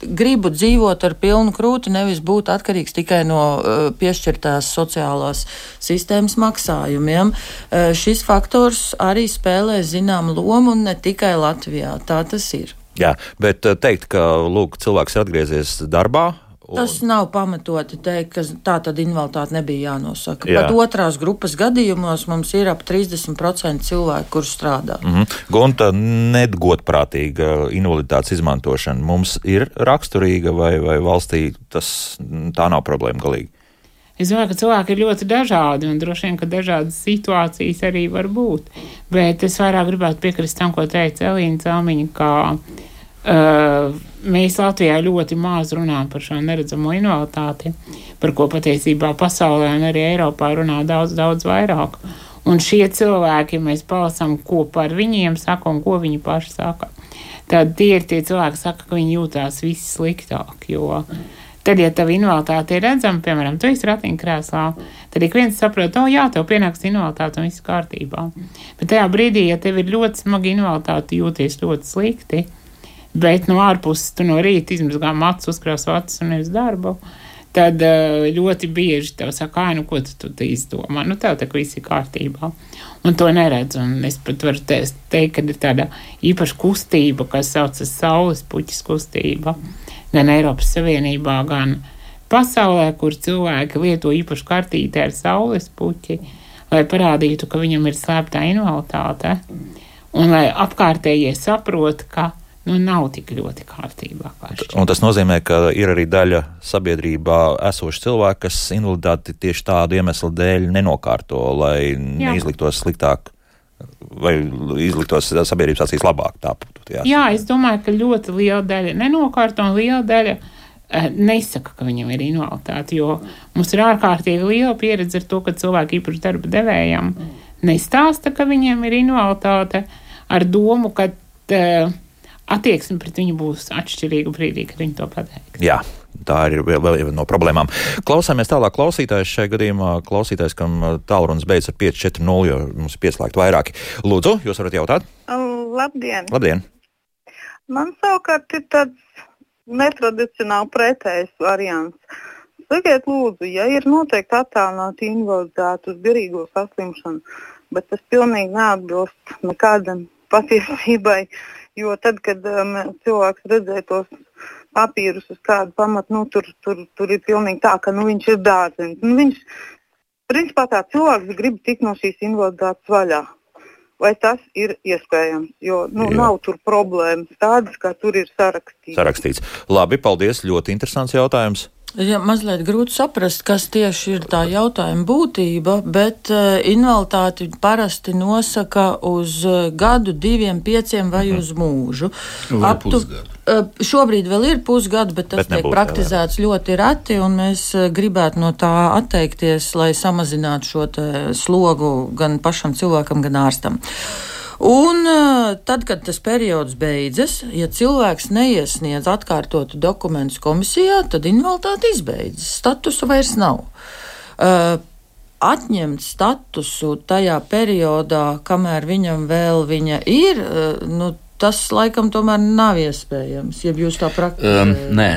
gribu dzīvot ar pilnu krūti, nevis būt atkarīgs tikai no uh, piešķirtās sociālās sistēmas maksājumiem. Uh, šis faktors arī spēlē zināmu lomu un ne tikai Latvijā. Tā tas ir. Jā, bet teikt, ka lūk, cilvēks ir atgriezies darbā, Tas nav pamatoti teikt, ka tā tad invaliditāte nebija jānosaka. Jā. Pat otrās grupas gadījumos mums ir ap 30% cilvēku, kurš strādā. Mm -hmm. Gunta, nedgodprātīga invaliditātes izmantošana mums ir raksturīga vai, vai valstī tas tā nav problēma galīgi? Es domāju, ka cilvēki ir ļoti dažādi un droši vien, ka dažādas situācijas arī var būt. Bet es vairāk gribētu piekrist tam, ko teica Elīna Celmiņa, ka uh, mēs Latvijā ļoti maz runājam par šo neredzamo invaliditāti, par ko patiesībā pasaulē un arī Eiropā runā daudz, daudz vairāk. Un šie cilvēki, mēs palasām, ko par viņiem saka un ko viņi paši saka, tad tie ir tie cilvēki, kas saka, ka viņi jūtās visi sliktāk. Jo tad, ja tev invaliditāte ir redzama, piemēram, tu esi ratiņkrēslā, tad ik viens saprot, o, jā, tev pienāks invaliditāte un viss kārtībā. Bet tajā brīdī, ja tev ir ļoti smaga invaliditāte, jūties ļoti slikti, bet no ārpuses tu no rīta izmazgā matus, uzkrās acis un uz darbu. Tad eh, ļoti bieži tev saka, ah, nu, ko tu, tu izdomā? Nu, tev tā kā viss ir kārtībā. Un to neredz. Un es pat varu teikt, ka ir tāda īpaša kustība, kas saucas saules puķis kustība, gan Eiropas Savienībā, gan pasaulē, kur cilvēki lieto īpašu kartīti ar saules puķi, lai parādītu, ka viņam ir slēptā invaliditāte. Un lai apkārtējie saprot, ka nu, nav tik ļoti kārtībā. Un tas nozīmē, ka ir arī daļa sabiedrībā esoši cilvēki, kas invaliditāti tieši tādu iemeslu dēļ nenokārto, lai Jā. neizliktos sliktāk. Vai izliktos sabiedrības acīs labāk? Tā, jā. jā, es domāju, ka ļoti liela daļa nenokārto un liela daļa eh, nesaka, ka viņam ir invaliditāte. Jo mums ir ārkārtīgi liela pieredze ar to, ka cilvēki īpaši darba devējiem nestāsta, ka viņiem ir invaliditāte ar domu, ka. Uh, attieksme pret viņu būs atšķirīga brīdī, kad viņi to pateiks. Jā. Tā ir vēl viena no problēmām. Klausāmies tālāk klausītājs. Šajā gadījumā klausītājs, kam uh, tālrunis beidzas ar 5-4-0, jo mums ir pieslēgti vairāki. Lūdzu, jūs varat jautāt? Labdien! Labdien. Man savukārt ir tāds netradicionāli pretējs variants. Sakiet, lūdzu, ja ir noteikti attēlināta invaliditāte uz garīgo saslimšanu, bet tas pilnīgi neatbilst nekādam patiesībai, Jo tad, kad um, cilvēks redzēja tos papīrus uz kādu pamatu, nu, tur, tur, tur ir pilnīgi tā, ka nu, viņš ir dārzenis. Nu, viņš, principā tā cilvēks grib tikt no šīs invaliditātes vaļā. Vai tas ir iespējams? Jo nu, Jā. nav tur problēmas tādas, kā tur ir sarakstīts. Sarakstīts. Labi, paldies. Ļoti interesants jautājums. Ja, mazliet grūti saprast, kas tieši ir tā jautājuma būtība, bet uh, invaliditāti parasti nosaka uz uh, gadu, diviem, pieciem vai uz mūžu. Aptu, uh, šobrīd vēl ir pusgads, bet tas bet tiek praktizēts jā. ļoti reti, un mēs gribētu no tā atteikties, lai samazinātu šo slogu gan pašam cilvēkam, gan ārstam. Un eh, tad, kad tas periods beidzas, ja cilvēks neiesniedz atkārtotu dokumentus komisijā, tad invaliditāte izbeidzas. Statusa vairs nav. Uh, atņemt statusu tajā periodā, kamēr viņam vēl viņa ir, uh, nu, tas laikam tomēr nav iespējams. Ja jūs tā praktizējat? Um, nē,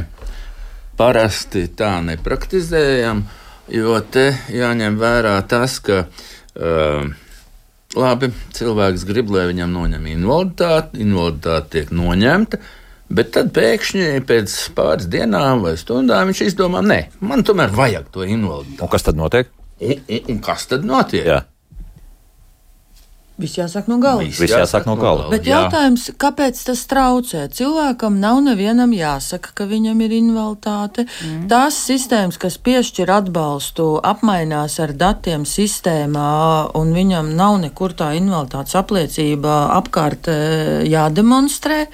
parasti tā nepraktizējam, jo te jāņem vērā tas, ka. Uh, Labi, cilvēks grib, lai viņam noņem invaliditāti, invaliditāte tiek noņemta, bet tad pēkšņi pēc pāris dienām vai stundām viņš izdomā, nē, man tomēr vajag to invaliditāti. Un kas tad notiek? Un, un, un kas tad notiek? Jā. Viss jāsāk no gala. Viss jāsāk no gala. Bet jautājums, kāpēc tas traucē? Cilvēkam nav nevienam jāsaka, ka viņam ir invaliditāte. Mm. Tās sistēmas, kas piešķir atbalstu, apmainās ar datiem sistēmā, un viņam nav nekur tā invaliditātes apliecība apkārt e, jādemonstrē.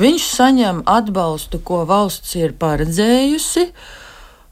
Viņš saņem atbalstu, ko valsts ir paredzējusi.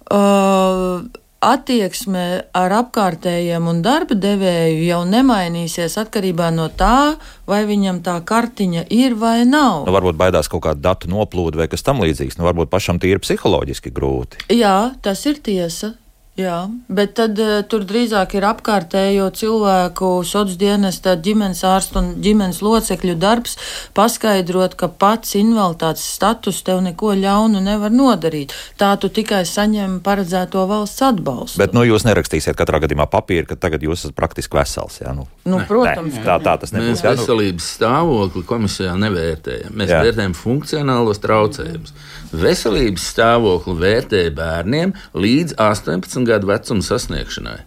Uh, attieksme ar apkārtējiem un darba devēju jau nemainīsies atkarībā no tā, vai viņam tā kartiņa ir vai nav. Nu, varbūt baidās kaut kāda datu noplūde vai kas tam līdzīgs. Nu, varbūt pašam tīri psiholoģiski grūti. Jā, tas ir tiesa. Jā, bet tad uh, tur drīzāk ir apkārtējo cilvēku, sociālās dienas, ģimenes ārstu un ģimenes locekļu darbs paskaidrot, ka pats invaliditātes status tev neko ļaunu nevar nodarīt. Tā tu tikai saņem paredzēto valsts atbalstu. Bet nu, jūs nerakstīsiet katrā gadījumā papīru, ka tagad jūs esat praktiski vesels. Jā, nu. Nu, protams, ne, tā, tā tas nebūs. Mēs veselības stāvokli komisijā nevērtējam. Mēs jā. vērtējam funkcionālos traucējumus. Veselības stāvokli vērtē bērniem līdz 18 gadu vecuma sasniegšanai.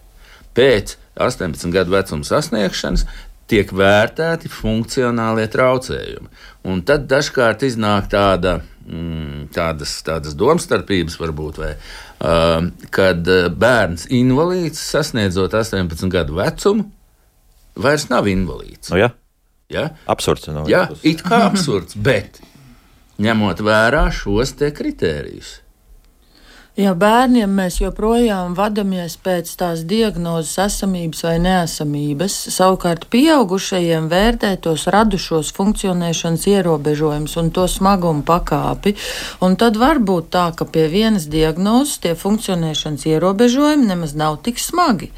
Pēc 18 gadu vecuma sasniegšanas tiek vērtēti funkcionālie traucējumi. Un tad dažkārt iznāk tāda, mm, tādas, tādas domstarpības, varbūt, vai, uh, kad bērns invalīds sasniedzot 18 gadu vecumu, vairs nav invalīds. Nu, ja? Ja? Absurds. No Jā, it kā absurds, bet ņemot vērā šos kritērijus. Ja bērniem mēs joprojām vadāmies pēc tās diagnozes, esamības vai neesamības, savukārt pieaugušajiem vērtē tos radušos funkcionēšanas ierobežojumus un to smagumu pakāpi, un tad var būt tā, ka pie vienas diagnozes tie funkcionēšanas ierobežojumi nemaz nav tik smagi.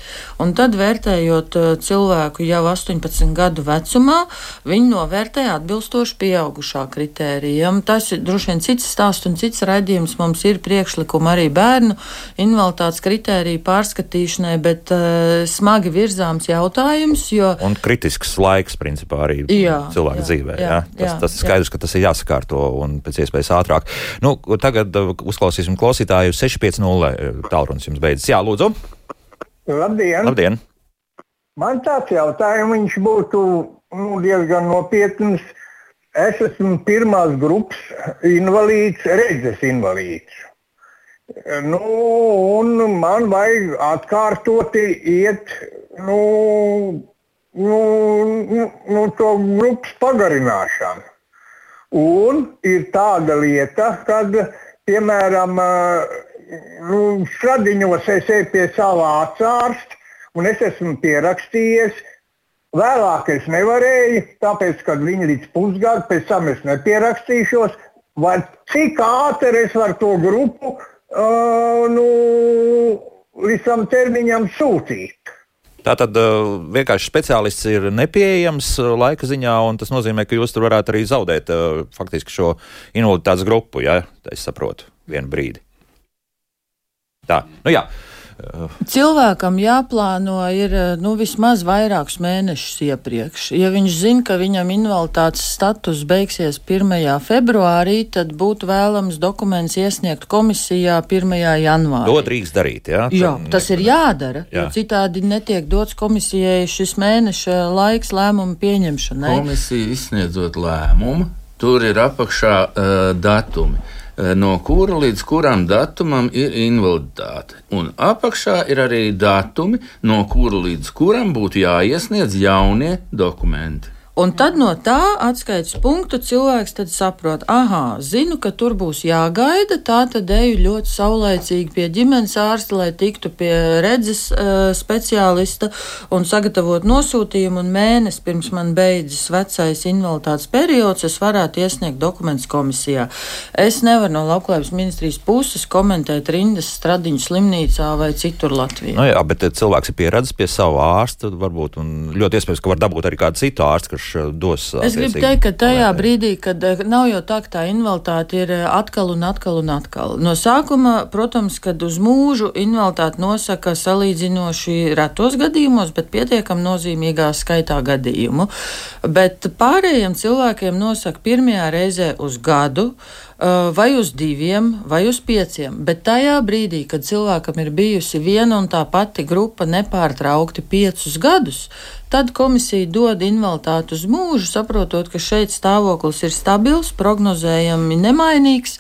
Un tad, vērtējot uh, cilvēku jau 18 gadu vecumā, viņi novērtē atbilstoši pieaugušā kritērijam. Tas ir droši vien cits stāsts un cits raidījums mums ir priekšlikumi arī bērnu invaliditātes kritēriju pārskatīšanai, bet uh, smagi virzāms jautājums. Jo... Un kritisks laiks, principā, arī jā, cilvēka jā, dzīvē. Jā, jā. Tas, jā, tas skaidrs, jā. ka tas ir jāsakārto un pēc iespējas ātrāk. Nu, tagad uh, uzklausīsim klausītāju 650 tālrunis jums beidzas. Jā, lūdzu. Labdien! Labdien. Man tāds jautājums būtu nu, diezgan nopietns. Es esmu pirmās grupas invalīds, redzes invalīds. Nu, un man vajag atkārtoti iet nu, nu, nu, nu, to grupas pagarināšanu. Un ir tāda lieta, kad, piemēram, nu, stradiņos es eju pie savā ārsta, un es esmu pierakstījies. Vēlāk es nevarēju, tāpēc, ka viņi līdz pusgadam, pēc tam es nepierakstīšos. Vai cik ātri es varu to grupu uh, nu, tam termiņam sūtīt. Tātad vienkārši speciālists ir nepieejams laika ziņā, un tas nozīmē, ka jūs tur varētu arī zaudēt faktiski šo invaliditātes grupu, ja es saprotu, vienu brīdi. Tā, nu jā. Cilvēkam jāplāno ir nu, vismaz vairākus mēnešus iepriekš. Ja viņš zina, ka viņam invaliditātes status beigsies 1. februārī, tad būtu vēlams dokuments iesniegt komisijā 1. janvārī. To drīkst darīt, jā? Jā, tas ir jādara, jā. jo citādi netiek dots komisijai šis mēneša laiks lēmumu pieņemšanai. Komisija izsniedzot lēmumu, tur ir apakšā uh, datumi no kura līdz kuram datumam ir invaliditāte. Un apakšā ir arī datumi, no kura līdz kuram būtu jāiesniedz jaunie dokumenti. Un tad no tā atskaites punkta cilvēks saprot, ah, zinu, ka tur būs jāgaida. Tā tad eju ļoti saulēcīgi pie ģimenes ārsta, lai tiktu pie redzes uh, speciālista un sagatavot nosūtījumu. Un mēnesis pirms man beidzas vecais invaliditātes periods, es varētu iesniegt dokumentus komisijā. Es nevaru no Lauklājības ministrijas puses komentēt rindas stradiņu slimnīcā vai citur Latvijā. Nu jā, bet cilvēks ir pieredzējis pie sava ārsta, varbūt, un ļoti iespējams, ka var dabūt arī kādu citu ārstu kurš eh, dos. Es gribu teikt, ka tajā brīdī, kad eh, nav jau tā, ka tā invaliditāte ir eh, atkal un atkal un atkal. No sākuma, protams, kad uz mūžu invaliditāti nosaka salīdzinoši retos gadījumos, bet pietiekami nozīmīgā skaitā gadījumu. Bet pārējiem cilvēkiem nosaka pirmajā reizē uz gadu vai uz diviem, vai uz pieciem. Bet tajā brīdī, kad cilvēkam ir bijusi viena un tā pati grupa nepārtraukti piecus gadus, Tad komisija dod invaliditāti uz mūžu, saprotot, ka šeit stāvoklis ir stabils, prognozējami nemainīgs.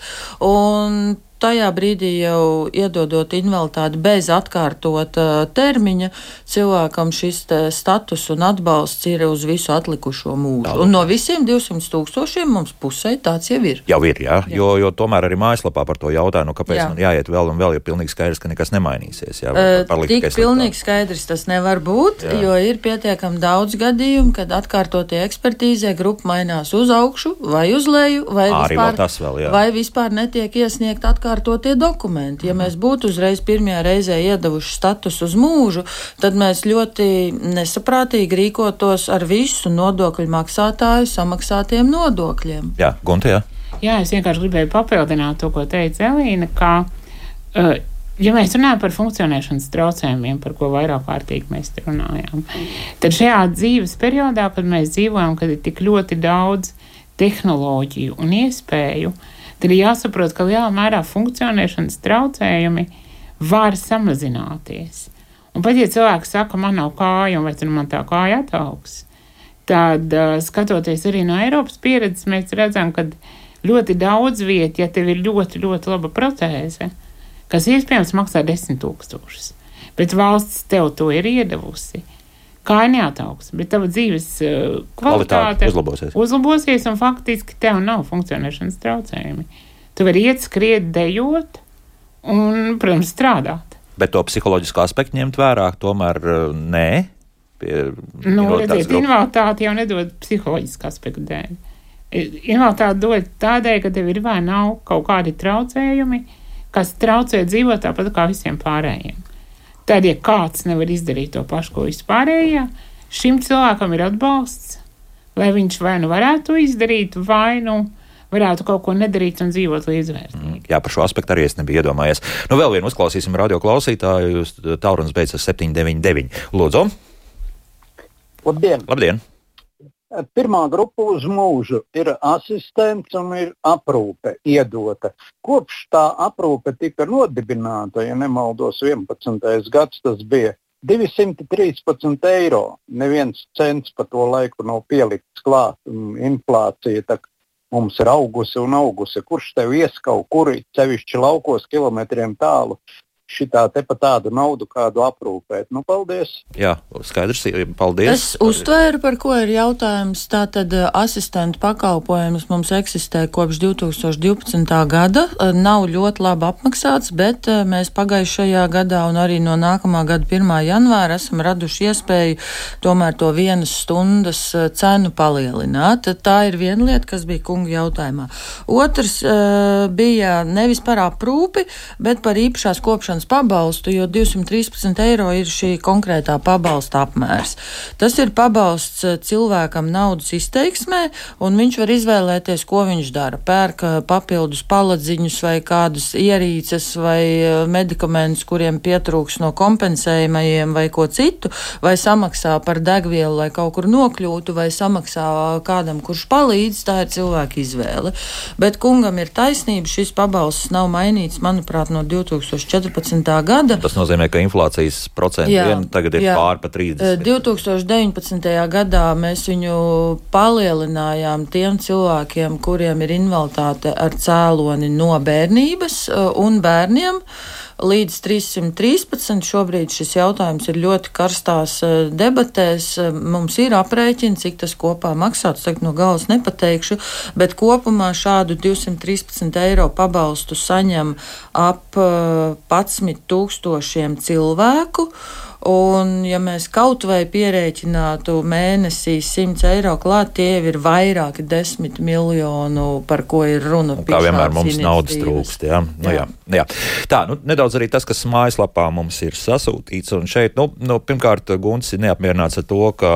Tajā brīdī jau iedodot invaliditāti bez atkārtota termiņa, cilvēkam šis status un atbalsts ir uz visu atlikušo mūžu. Jā, un no visiem 200 tūkstošiem mums pusē tāds jau ir. Jau ir, jā, jā. Jo, jo tomēr arī mājaslapā par to jautāju, nu, kāpēc jā. man jāiet vēl un vēl, jo pilnīgi skaidrs, ka nekas nemainīsies. Jā, uh, tik pilnīgi skaidrs tas nevar būt, jā. jo ir pietiekami daudz gadījumu, kad atkārtotie ekspertīzē grupa mainās uz augšu vai uz leju, vai, Arī vispār, vēl vēl, vai vispār netiek iesniegt atkārtot atkārtotie dokumenti. Ja mēs būtu uzreiz pirmajā reizē iedavuši statusu uz mūžu, tad mēs ļoti nesaprātīgi rīkotos ar visu nodokļu maksātāju samaksātiem nodokļiem. Jā, Gunte, jā. Jā, es vienkārši gribēju papildināt to, ko teica Elīna, ka, uh, ja mēs runājam par funkcionēšanas traucējumiem, par ko vairāk kārtīgi mēs runājām, tad šajā dzīves periodā, kad mēs dzīvojam, kad ir tik ļoti daudz tehnoloģiju un iespēju, uh, tad ir jāsaprot, ka lielā mērā funkcionēšanas traucējumi var samazināties. Un pat ja cilvēks saka, man nav kāja, vai man tā kāja ataugs, tad skatoties arī no Eiropas pieredzes, mēs redzam, ka ļoti daudz vietu, ja tev ir ļoti, ļoti laba protēze, kas iespējams maksā desmit tūkstošus, bet valsts tev to ir iedavusi kā neataugs, bet tava dzīves uh, kvalitāte uzlabosies. uzlabosies, un faktiski tev nav funkcionēšanas traucējumi. Tu vari iet, skriet, dejot un, protams, strādāt. Bet to psiholoģisko aspektu ņemt vērā, tomēr uh, nē. Pie, nu, redziet, invaliditāte jau nedod psiholoģisku aspektu dēļ. Invaliditāte dod tādēļ, ka tev ir vai nav kaut kādi traucējumi, kas traucē dzīvot tāpat kā visiem pārējiem. Tad, ja kāds nevar izdarīt to pašu, ko vispārējie, šim cilvēkam ir atbalsts, lai viņš vai nu varētu to izdarīt, vai nu varētu kaut ko nedarīt un dzīvot līdzvērtīgi. Mm, jā, par šo aspektu arī es nebiju iedomājies. Nu, vēl vienu uzklausīsim radio klausītāju. Taurunas beidzas 799. Lūdzu! Labdien! Labdien. Pirmā grupa uz mūžu ir asistents un ir aprūpe iedota. Kopš tā aprūpe tika nodibināta, ja nemaldos, 11. gads tas bija 213 eiro. Neviens cents pa to laiku nav pielikts klāt. Inflācija mums ir augusi un augusi. Kurš tev ies kaut kur, sevišķi laukos, kilometriem tālu, šitā te pa tādu naudu kādu aprūpēt. Nu, paldies! Jā, skaidrs, paldies! Es uztvēru, par ko ir jautājums. Tātad eh, asistentu pakalpojums mums eksistē kopš 2012. gada. Eh, nav ļoti labi apmaksāts, bet eh, mēs pagājušajā gadā un arī no nākamā gada 1. janvāra esam raduši iespēju tomēr to vienas stundas cenu palielināt. Tā ir viena lieta, kas bija kunga jautājumā. Otrs bija nevis par aprūpi, bet par īpašās kopšanas maksāšanas pabalstu, jo 213 eiro ir šī konkrētā pabalsta apmērs. Tas ir pabalsts eh, cilvēkam naudas izteiksmē, un viņš var izvēlēties, ko viņš dara. Pērk eh, papildus paladziņus vai kādas ierīces vai eh, medikamentus, kuriem pietrūks no kompensējumajiem vai ko citu, vai samaksā par degvielu, lai kaut kur nokļūtu, vai samaksā kādam, kurš palīdz, tā ir cilvēka izvēle. Bet kungam ir taisnība, šis pabalsts nav mainīts, manuprāt, no 2014. 2019. gada. Tas nozīmē, ka inflācijas procents tagad ir pār pa 30. 2019. gadā mēs viņu palielinājām tiem cilvēkiem, kuriem ir invaliditāte ar cēloni no bērnības un bērniem līdz 313. Šobrīd šis jautājums ir ļoti karstās eh, debatēs. Mums ir aprēķini, cik tas kopā maksātu. Tagad no galvas nepateikšu, bet kopumā šādu 213 eiro pabalstu saņem ap 11 eh, tūkstošiem cilvēku. Un, ja mēs kaut vai pierēķinātu mēnesī 100 eiro klāt, tie ir vairāki desmit miljonu, par ko ir runa. Kā vienmēr mums naudas trūkst. Jā? Nu, jā. Jā, jā. Tā, nu, nedaudz arī tas, kas mājaslapā mums ir sasūtīts. Un šeit, nu, nu, pirmkārt, Gunts ir neapmierināts ar to, ka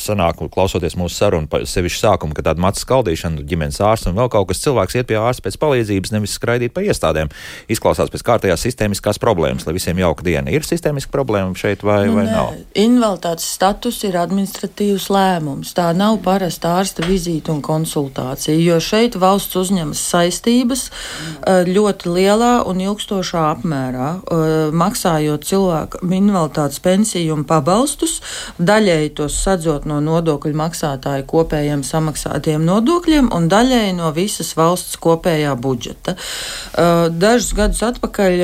sanāk, klausoties mūsu sarunu, sevišķi sākumu, ka tāda matas skaldīšana, ģimenes ārsts un vēl kaut kas cilvēks iet pie ārsta pēc palīdzības, nevis skraidīt pa iestādēm. Izklausās pēc kārtējās sistēmiskās problēmas, lai visiem jauka diena. Ir sistēmiska problēma šeit šeit, vai, nu, vai nē. nav? Invaliditātes status ir administratīvs lēmums. Tā nav parasta ārsta vizīte un konsultācija, jo šeit valsts uzņemas saistības eh, ļoti lielā un ilgstošā apmērā, eh, maksājot cilvēku invaliditātes pensiju un pabalstus, daļēji tos sadzot no nodokļu maksātāju kopējiem samaksātiem nodokļiem un daļēji no visas valsts kopējā budžeta. Eh, dažus gadus atpakaļ,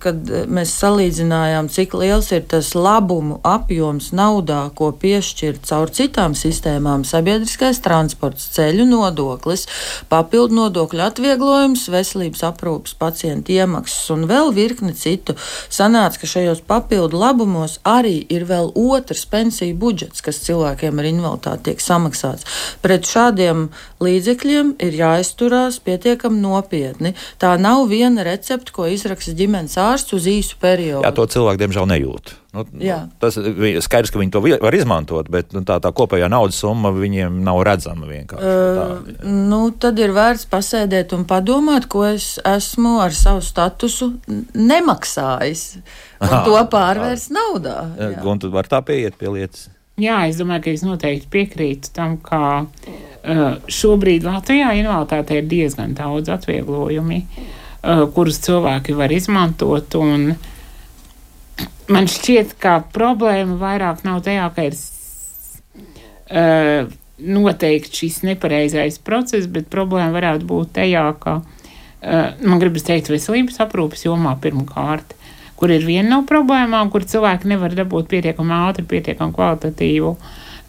kad mēs salīdzinājām, cik liels ir tas labumu apjoms naudā, ko piešķir caur citām sistēmām - sabiedriskais transports, ceļu nodoklis, papildu nodokļu atvieglojums, veselības aprūpas pacientu iemaksas un vēl virkni citu. Sanāca, ka šajos papildu labumos arī ir vēl otrs pensiju budžets, kas cilvēkiem ar invaliditāti tiek samaksāts. Pret šādiem līdzekļiem ir jāizturās pietiekami nopietni. Tā nav viena recepte, ko izraksta ģimenes ārsts uz īsu periodu. Jā, to cilvēku diemžēl nejūt. Nu, Jā. tas ir skaidrs, ka viņi to var izmantot, bet nu, tā, tā kopējā naudas summa viņiem nav redzama vienkārši. Uh, nu, tad ir vērts pasēdēt un padomāt, ko es esmu ar savu statusu nemaksājis. Aha, to pārvērst naudā. Un tu vari tā pieiet pie lietas. Jā, es domāju, ka es noteikti piekrītu tam, ka uh, šobrīd Latvijā invaliditāte ir diezgan daudz atvieglojumu, uh, kurus cilvēki var izmantot. Un, uh, man šķiet, ka problēma vairāk nav tajā, ka ir uh, noteikti šis nepareizais process, bet problēma varētu būt tajā, ka uh, man gribas teikt veselības aprūpas jomā pirmkārt, kur ir viena no problēmām, kur cilvēki nevar dabūt pietiekami ātri, pietiekami kvalitatīvu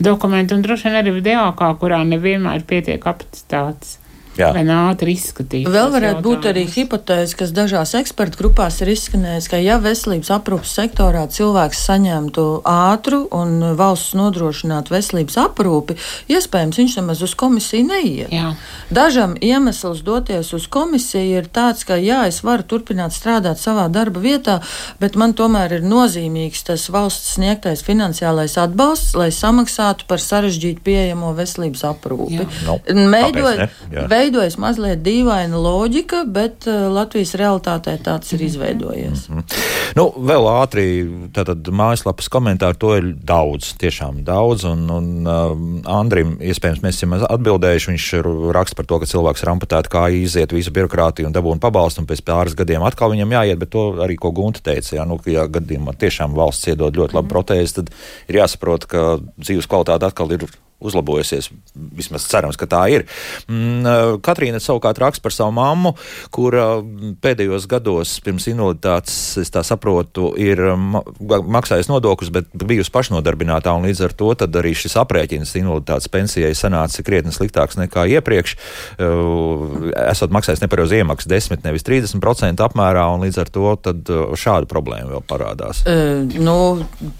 dokumentu, un droši vien arī video, kurā nevienmēr pietiek kapacitātes. Jā. Vai ātri izskatīt? Vēl varētu būt arī hipotēze, kas dažās ekspertu grupās ir izskanējis, ka ja veselības aprūpas sektorā cilvēks saņemtu ātru un valsts nodrošinātu veselības aprūpi, iespējams, viņš nemaz uz komisiju neiet. Jā. Dažam iemesls doties uz komisiju ir tāds, ka jā, es varu turpināt strādāt savā darba vietā, bet man tomēr ir nozīmīgs tas valsts sniegtais finansiālais atbalsts, lai samaksātu par sarežģītu pieejamo veselības aprūpi. No, nu, Mēģinot, veidojas mazliet dīvaina loģika, bet uh, Latvijas realitātē tāds ir izveidojies. Mm -hmm. nu, vēl ātri, tātad mājaslapas komentāru to ir daudz, tiešām daudz, un, un uh, Andrim, iespējams, mēs esam atbildējuši, viņš raksta par to, ka cilvēks ir amputēts, kā iziet visu birokrātiju un dabūna pabalstu, un pēc pāris gadiem atkal viņam jāiet, bet to arī, ko Gunta teica, jā, nu, ja gadījumā tiešām valsts iedod ļoti labu mm -hmm. protēzi, tad ir jāsaprot, ka dzīves kvalitāte atkal ir uzlabojusies. Vismaz cerams, ka tā ir. Mm, Katrīna savukārt raksta par savu mammu, kur pēdējos gados pirms invaliditātes, es tā saprotu, ir maksājusi nodokļus, bet bijusi pašnodarbinātā, līdz ar to arī šis aprēķins invaliditātes pensijai sanāca krietni sliktāks nekā iepriekš. Esot maksājis nepareizi iemaksas 10, nevis 30% apmērā, un līdz ar to šāda problēma vēl parādās. Uh, nu,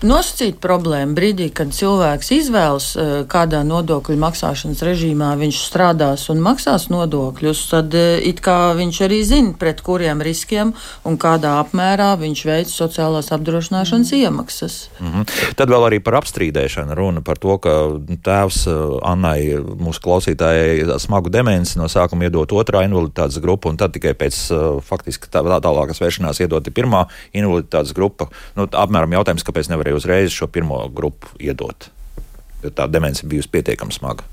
nosacīt problēmu brīdī, kad cilvēks izvēlas kādu kādā nodokļu maksāšanas režīmā viņš strādās un maksās nodokļus, tad e, it kā viņš arī zina, pret kuriem riskiem un kādā apmērā viņš veic sociālās apdrošināšanas mm. iemaksas. Mm -hmm. Tad vēl arī par apstrīdēšanu runa par to, ka tēvs e, Annai, mūsu klausītājai, smagu demenci no sākuma iedot otrā invaliditātes grupu, un tad tikai pēc e, faktiski tā, tā tālākas vēršanās iedot pirmā invaliditātes grupa. Nu, apmēram jautājums, kāpēc nevarēja uzreiz šo pirmo grupu iedot jo tā demence bijusi pietiekami smaga.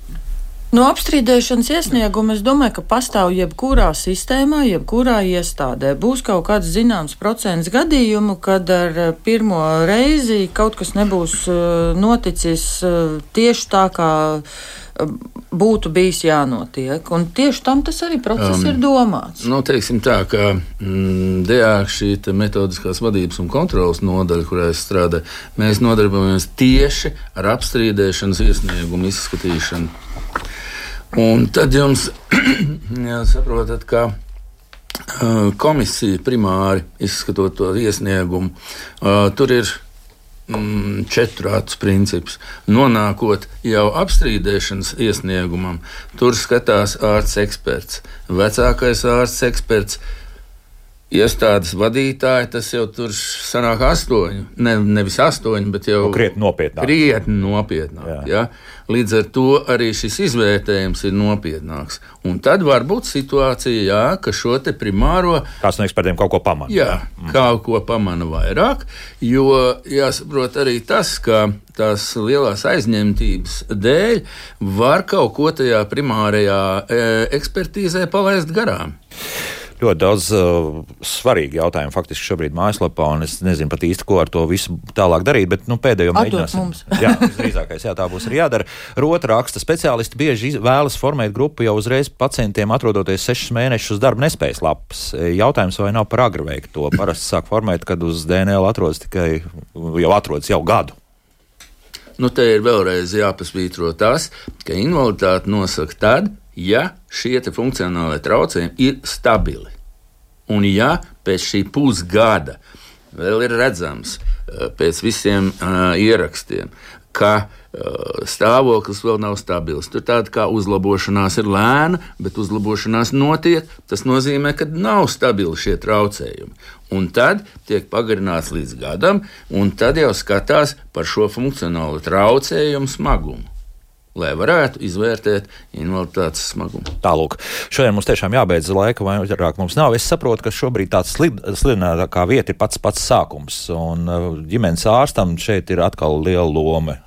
No apstrīdēšanas iesnieguma es domāju, ka pastāv jebkurā sistēmā, jebkurā iestādē. Būs kaut kāds zināms procents gadījumu, kad ar eh, pirmo reizi kaut kas nebūs eh, noticis eh, tieši tā, kā būtu bijis jānotiek. Un tieši tam tas arī process um, ir domāts. Nu, teiksim tā, ka mm, DA šī metodiskās vadības un kontrolas nodaļa, kurā es strādāju, mēs nodarbojamies tieši ar apstrīdēšanas iesniegumu izskatīšanu. Un tad jums *clears throat* saprotat, ka komisija primāri izskatot to iesniegumu, tur ir mm, četru acu princips. Nonākot jau apstrīdēšanas iesniegumam, tur skatās ārsts eksperts, vecākais ārsts eksperts iestādes vadītāji, tas jau tur sanāk astoņi. Ne, nevis astoņi, bet jau nu, krietni nopietnāk. Krietni nopietnāk jā. Ja? Līdz ar to arī šis izvērtējums ir nopietnāks. Un tad var būt situācija, jā, ka šo primāro. Kāds no ekspertiem kaut ko pamana? Jā, mm. kaut ko pamana vairāk, jo jāsaprot arī tas, ka tās lielās aizņemtības dēļ var kaut ko tajā primārajā e, ekspertīzē palaist garām ļoti daudz uh, svarīgu jautājumu faktiski šobrīd mājaslapā, un es nezinu pat īsti, ko ar to visu tālāk darīt, bet nu, pēdējo mēģināsim. *laughs* jā, visdrīzākais, jā, tā būs arī jādara. Rota raksta speciālisti bieži vēlas formēt grupu jau uzreiz pacientiem, atrodoties sešus mēnešus uz darba nespējas lapas. Jautājums, vai nav par agru veikt to? Parasti sāk formēt, kad uz DNL atrodas tikai jau atrodas jau gadu. Nu, te ir vēlreiz jāpasvītro tas, ka invaliditāte nosaka tad, ja šie funkcionālie traucējumi ir stabili. Un ja pēc šī pusgada vēl ir redzams eh, pēc visiem uh, ierakstiem, ka uh, stāvoklis vēl nav stabils. Tur tāda kā uzlabošanās ir lēna, bet uzlabošanās notiek. Tas nozīmē, ka nav stabili šie traucējumi. Un tad tiek pagarināts līdz gadam, un tad jau skatās par šo funkcionālo traucējumu smagumu lai varētu izvērtēt invaliditātes smagumu. Tālāk, šodien mums tiešām jābeidz laika, vai vairāk mums nav. Es saprotu, ka šobrīd tāds slidinātākā vieta ir pats pats sākums, un ģimenes ārstam šeit ir atkal liela loma.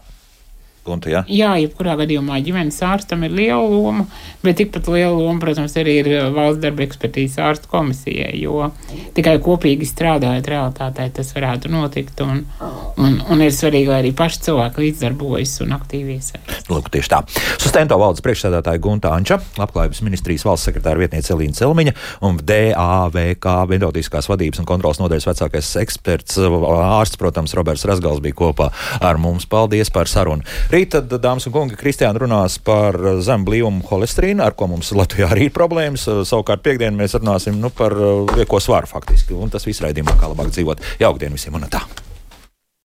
Gunta, ja? Jā, jebkurā gadījumā ģimenes ārstam ir liela loma, bet tikpat liela loma, protams, arī ir uh, valsts darba ekspertīzes ārstu komisijai, jo tikai kopīgi strādājot realitātē tas varētu notikt, un, un, un ir svarīgi, lai arī paši cilvēki līdzdarbojas un aktīvi iesaistās. Lūk, tieši tā. Sustento valdes priekšsēdētāja Gunta Anča, labklājības ministrijas valsts sekretāra vietniece Elīna Celmiņa un DAVK metodiskās vadības un kontrolas nodaļas vecākais eksperts ārsts, protams, Roberts Rasgals bija kopā ar mums. Paldies par sarunu! Rīt, tad, dāmas un kungi, Kristiāna runās par zemu blīvumu holesterīnu, ar ko mums Latvijā arī ir problēmas. Savukārt piekdien mēs runāsim nu, par lieko svaru faktiski, un tas viss raidījumā, kā labāk dzīvot. Jaukdien visiem un tā!